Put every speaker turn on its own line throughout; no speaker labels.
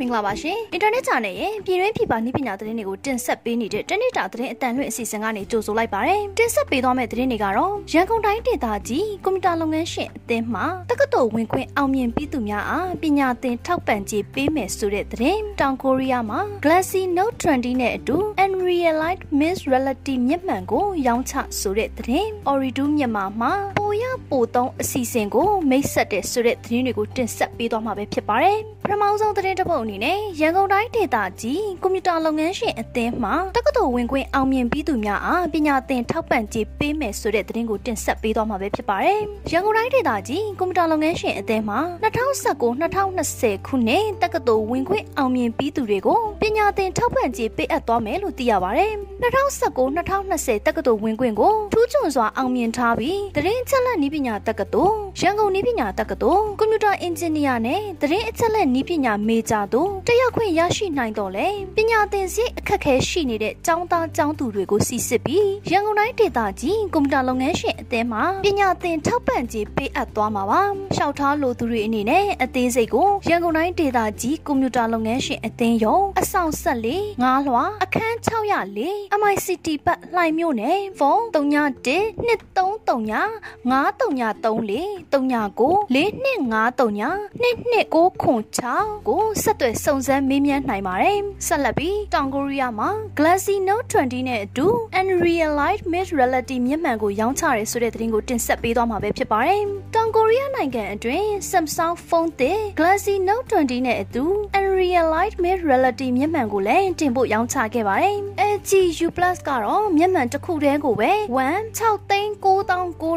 မင်္ဂလာပါရှင်အင်တာနက်ချာနယ်ရဲ့ပြည်တွင်းပြည်ပနည်းပညာသတင်းတွေကိုတင်ဆက်ပေးနေတဲ့တနေ့တာသတင်းအတန်လွင့်အစီအစဉ်ကနေကြိုဆိုလိုက်ပါရယ်တင်ဆက်ပေးသွားမယ့်သတင်းတွေကတော့ရန်ကုန်တိုင်းဒေသကြီးကွန်ပျူတာလုပ်ငန်းရှင်အသင်းမှတက္ကသိုလ်ဝင်ခွင့်အောင်မြင်ပြီးသူများအားပညာသင်ထောက်ပံ့ကြေးပေးမယ်ဆိုတဲ့သတင်းတောင်ကိုရီးယားမှာ Galaxy Note 20နဲ့အတူ Unrealized Miss Reality မျက်မှန်ကိုရောင်းချဆိုတဲ့သတင်း Oridu မြန်မာမှာပိုရပိုသုံးအစီအစဉ်ကိုမိတ်ဆက်တဲ့ဆိုတဲ့သတင်းတွေကိုတင်ဆက်ပေးသွားမှာပဲဖြစ်ပါတယ်ပထမဆုံးသတင်းတစ်ပုဒ်အနေနဲ့ရန်ကုန်တိုင်းဒေသကြီးကွန်ပျူတာလုပ်ငန်းရှင်အသင်းမှတက္ကသိုလ်ဝင်ခွင့်အောင်မြင်ပြီးသူများအားပညာသင်ထောက်ပံ့ကြေးပေးမယ်ဆိုတဲ့သတင်းကိုတင်ဆက်ပေးသွားမှာပဲဖြစ်ပါတယ်။ရန်ကုန်တိုင်းဒေသကြီးကွန်ပျူတာလုပ်ငန်းရှင်အသင်းမှ2019-2020ခုနှစ်တက္ကသိုလ်ဝင်ခွင့်အောင်မြင်ပြီးသူတွေကိုပညာသင်ထောက်ပံ့ကြေးပေးအပ်သွားမယ်လို့သိရပါတယ်။ 2019-2020တက္ကသိုလ်ဝင်ခွင့်ကိုထူးချွန်စွာအောင်မြင်ထားပြီးသတင်းအချက်အလက်နည်းပညာတက္ကသိုလ်ရန်ကုန်နည်းပညာတက္ကသိုလ်ကွန်ပျူတာအင်ဂျင်နီယာနဲ့သတင်းအချက်အလက်နည်းပညာမေဂျာတို့တက်ရောက်ခွင့်ရရှိနိုင်တော့လေပညာသင်စရိတ်အခက်အခဲရှိနေတဲ့ကျောင်းသားကျောင်းသူတွေကိုစီစစ်ပြီးရန်ကုန်တိုင်းဒေသကြီးကွန်ပျူတာလုပ်ငန်းရှင်အသင်းမှပညာသင်ထောက်ပံ့ကြေးပေးအပ်သွားမှာပါ။ရှောက်ထားလိုသူတွေအနေနဲ့အသေးစိတ်ကိုရန်ကုန်တိုင်းဒေသကြီးကွန်ပျူတာလုပ်ငန်းရှင်အသင်းရုံးအဆောင်ဆက်လေးငားလွှာအခန်း604 MICT ပတ်လှိုင်မြို့နယ်ဖုန်း391 2339 9334 39 4253 2296ကိုဆက်သွယ်စုံစမ်းမေးမြန်းနိုင်ပါတယ်။ဆက်လက်ပြီးတောင်ကိုရီးယားမှာ Galaxy Note 20နဲ့အတူ Unrealized Mid Reality မျက်မှန်ကိုရောင်းချရဲဆိုတဲ့သတင်းကိုတင်ဆက်ပေးသွားမှာပဲဖြစ်ပါတယ်။တောင် ကိုရီးယားနိုင်ငံအတွင်း Samsung ဖုန်းသစ် Galaxy Note 20နဲ့အတူ Unrealized Mid Reality မျက်မှန်ကိုလည်းတင်ပို့ရောင်းချခဲ့ပါတယ်။ LG U Plus ကတော့မျက်မှန်တစ်ခုတည်းကိုပဲ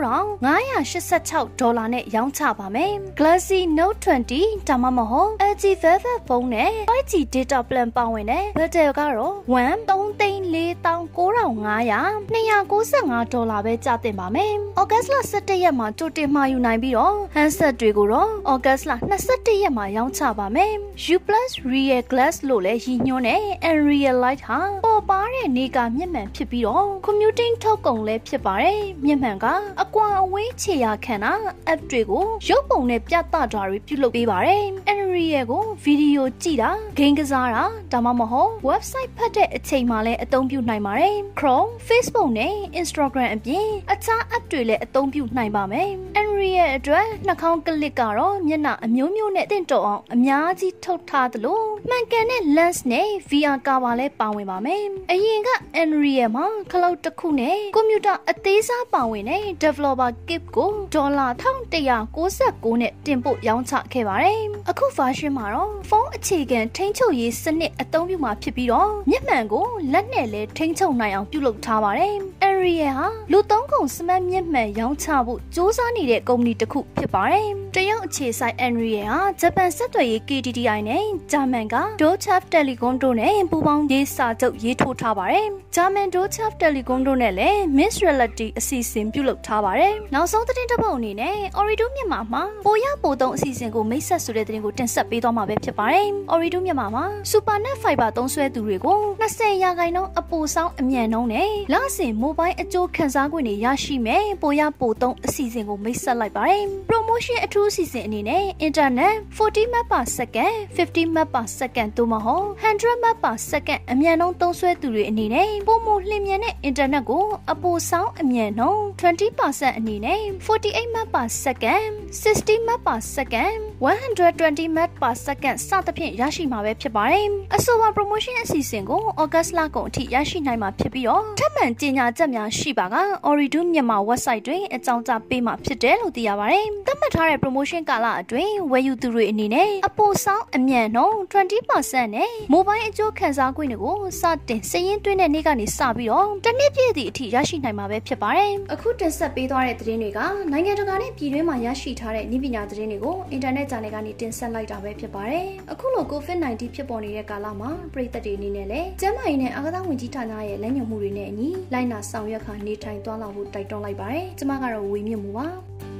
1,699,986ဒေါ်လာနဲ့ရောင်းချပါမယ်။ Galaxy Note 20ဒါမှမဟုတ် LG Velvet ဖုန်းနဲ့ 5G data plan ပါဝင်တဲ့ Bundle ကတော့1,349,595ဒေါ်လာပဲကျသင့်ပါမယ်။ August လ17ရက်မှာကြိုတင်မှာယူနိုင်ပြီးတော့ handset တွေကိုတော့ August လ21ရက်မှာရောင်းချပါမယ်။ U Plus Real Glass လို့လည်းရည်ညွှန်းတဲ့ Unreal Light ဟာပေါ်ပါတဲ့နေကမျက်မှန်ဖြစ်ပြီးတော့ commuting ထုတ်ကုန်လည်းဖြစ်ပါတယ်။မျက်မှန်ကအကွာအဝေးခြေရာခံတာ app တွေကိုရုပ်ပုံနဲ့ပြသတာတွေပြုလုပ်ပေးပါတယ်။ Unreal ကိုဗီဒီယိုကြည့်တာ၊ဂိမ်းကစားတာဒါမှမဟုတ် website ဖတ်တဲ့အချိန်မှာလည်းအသုံးပြုနိုင်ပါတယ်။ Chrome, Facebook နဲ့ Instagram အပြင်အခြား app တွေလည်းအသုံးပြုနိုင်ပါမယ်။ Unreal အတွက်နှာခေါင်းကလစ်ကတော့မျက်နှာအမျိုးမျိုးနဲ့တင့်တော်အောင်အများကြီးထုတ်ထားသလိုမှန်ကန်တဲ့ lens နဲ့ VR cover လည်းပါဝင်ပါမယ်။အရင်က Unreal မှာ cloud တစ်ခုနဲ့ကွန်ပျူတာအသေးစားပါဝင်တဲ့ developer kit ကိုဒေါ်လာ1199နဲ့တင်ပို့ရောင်းချခဲ့ပါတယ်။အခု version မှာတော့ဖုန်းအခြေခံထိန်းချုပ်ရေးစနစ်အသုံးပြုမှာဖြစ်ပြီးတော့မျက်မှန်ကိုလက်နဲ့လည်းထိန်းချုပ်နိုင်အောင်ပြုလုပ်ထားပါတယ်။ Unreal ဟာလူသုံးကုန်စမတ်မျက်မှန်ရောင်းချဖို့စ조사နေတဲ့ကုမ္ပဏီတစ်ခုဖြစ်ပါတယ်။တရုတ်အခြေစိုက် Unreal ဟာဂျပန်ဆက်သွယ်ရေး KDDI နဲ့ဂျာမန်က Deutsche Telekom တို့နဲ့ပူးပေါင်းရေးစာချုပ်ရေးထိုးထားပါတယ်။ဂျာမန် Deutsche Telekom တို့နဲ့လည်း Miss Reality အစီအစဉ်ပြုလုပ်ထားပါတယ်။နောက်ဆုံးသတင်းတစ်ပုဒ်အနေနဲ့ Orido မြန်မာမှာပိုရပိုသုံးအစီအစဉ်ကိုမိတ်ဆက်ဆိုတဲ့သတင်းကိုတင်ဆက်ပေးသွားမှာပဲဖြစ်ပါတယ်။ Orido မြန်မာမှာ SuperNet Fiber သုံးစွဲသူတွေကို20ရာခိုင်နှုန်းအပိုဆောင်းအမြန်နှုန်းနဲ့လစဉ် mobile အကျိုးခံစား권တွေရရှိမယ်ပိုရပိုသုံးအစီအစဉ်ကိုမိတ်ဆက်လိုက်ပါတယ်။ promotion အထူးအစီအစဉ်အနေနဲ့ internet 40 Mbps 50 Mbps သို့မဟုတ်100 Mbps အမြန်နှုန်းသုံးစွဲသူတွေအနေနဲ့ပုံမလျင်မြန်တဲ့ internet ကိုအပိုဆောင်းအမြန်နှုန်း20%အနေနဲ့48 Mbps 60 Mbps 120 Mbps စသဖြင့်ရရှိမှာပဲဖြစ်ပါတယ်။အဆိုပါ promotion အစီအစဉ်ကို August လကုန်အထိရရှိနိုင်မှာဖြစ်ပြီးတော့ထပ်မံကြေညာချက်များရှိပါက Orido မြန်မာ website တွင်အကြောင်းကြားပေးမှာဖြစ်တယ်လို့သိရပါတယ်။သတ်မှတ်ထားတဲ့ promotion ကာလအတွင်းဝယ်ယူသူတွေအနေနဲ့အပိုဆောင်းအမြန်နှုန်း20%နဲ့ mobile အကျိုးခံစား권တွေကိုစတင်စည်ရင်းသွင်းတဲ့နေ့ကနေစပြီးတော့တစ်နှစ်ပြည့်သည့်အထိရရှိနိုင်မှာပဲဖြစ်ပါတယ်။အခုတင်ဆက်ပေးသွားတဲ့သတင်းတွေကနိုင်ငံတကာနဲ့ပြည်တွင်းမှာရရှိထားတဲ့နည်းပညာသတင်းတွေကိုအင်တာနက်ဂျာနယ်ကနေတင်ဆက်လိုက်တာပဲဖြစ်ပါတယ်။အခုလို COVID-19 ဖြစ်ပေါ်နေတဲ့ကာလမှာပြည်သက်တွေအနေနဲ့လည်းကျန်းမာရေးနဲ့အာကစားဝန်ကြီးဌာနရဲ့လက်ညှိုးမှုတွေနဲ့အညီလိုက်နာဆောင်ရွက်ခါနေထိုင်သွားလာဖို့တိုက်တွန်းလိုက်ပါတယ်။ကျွန်မကတော့ဝေမြင့်မှုပါ။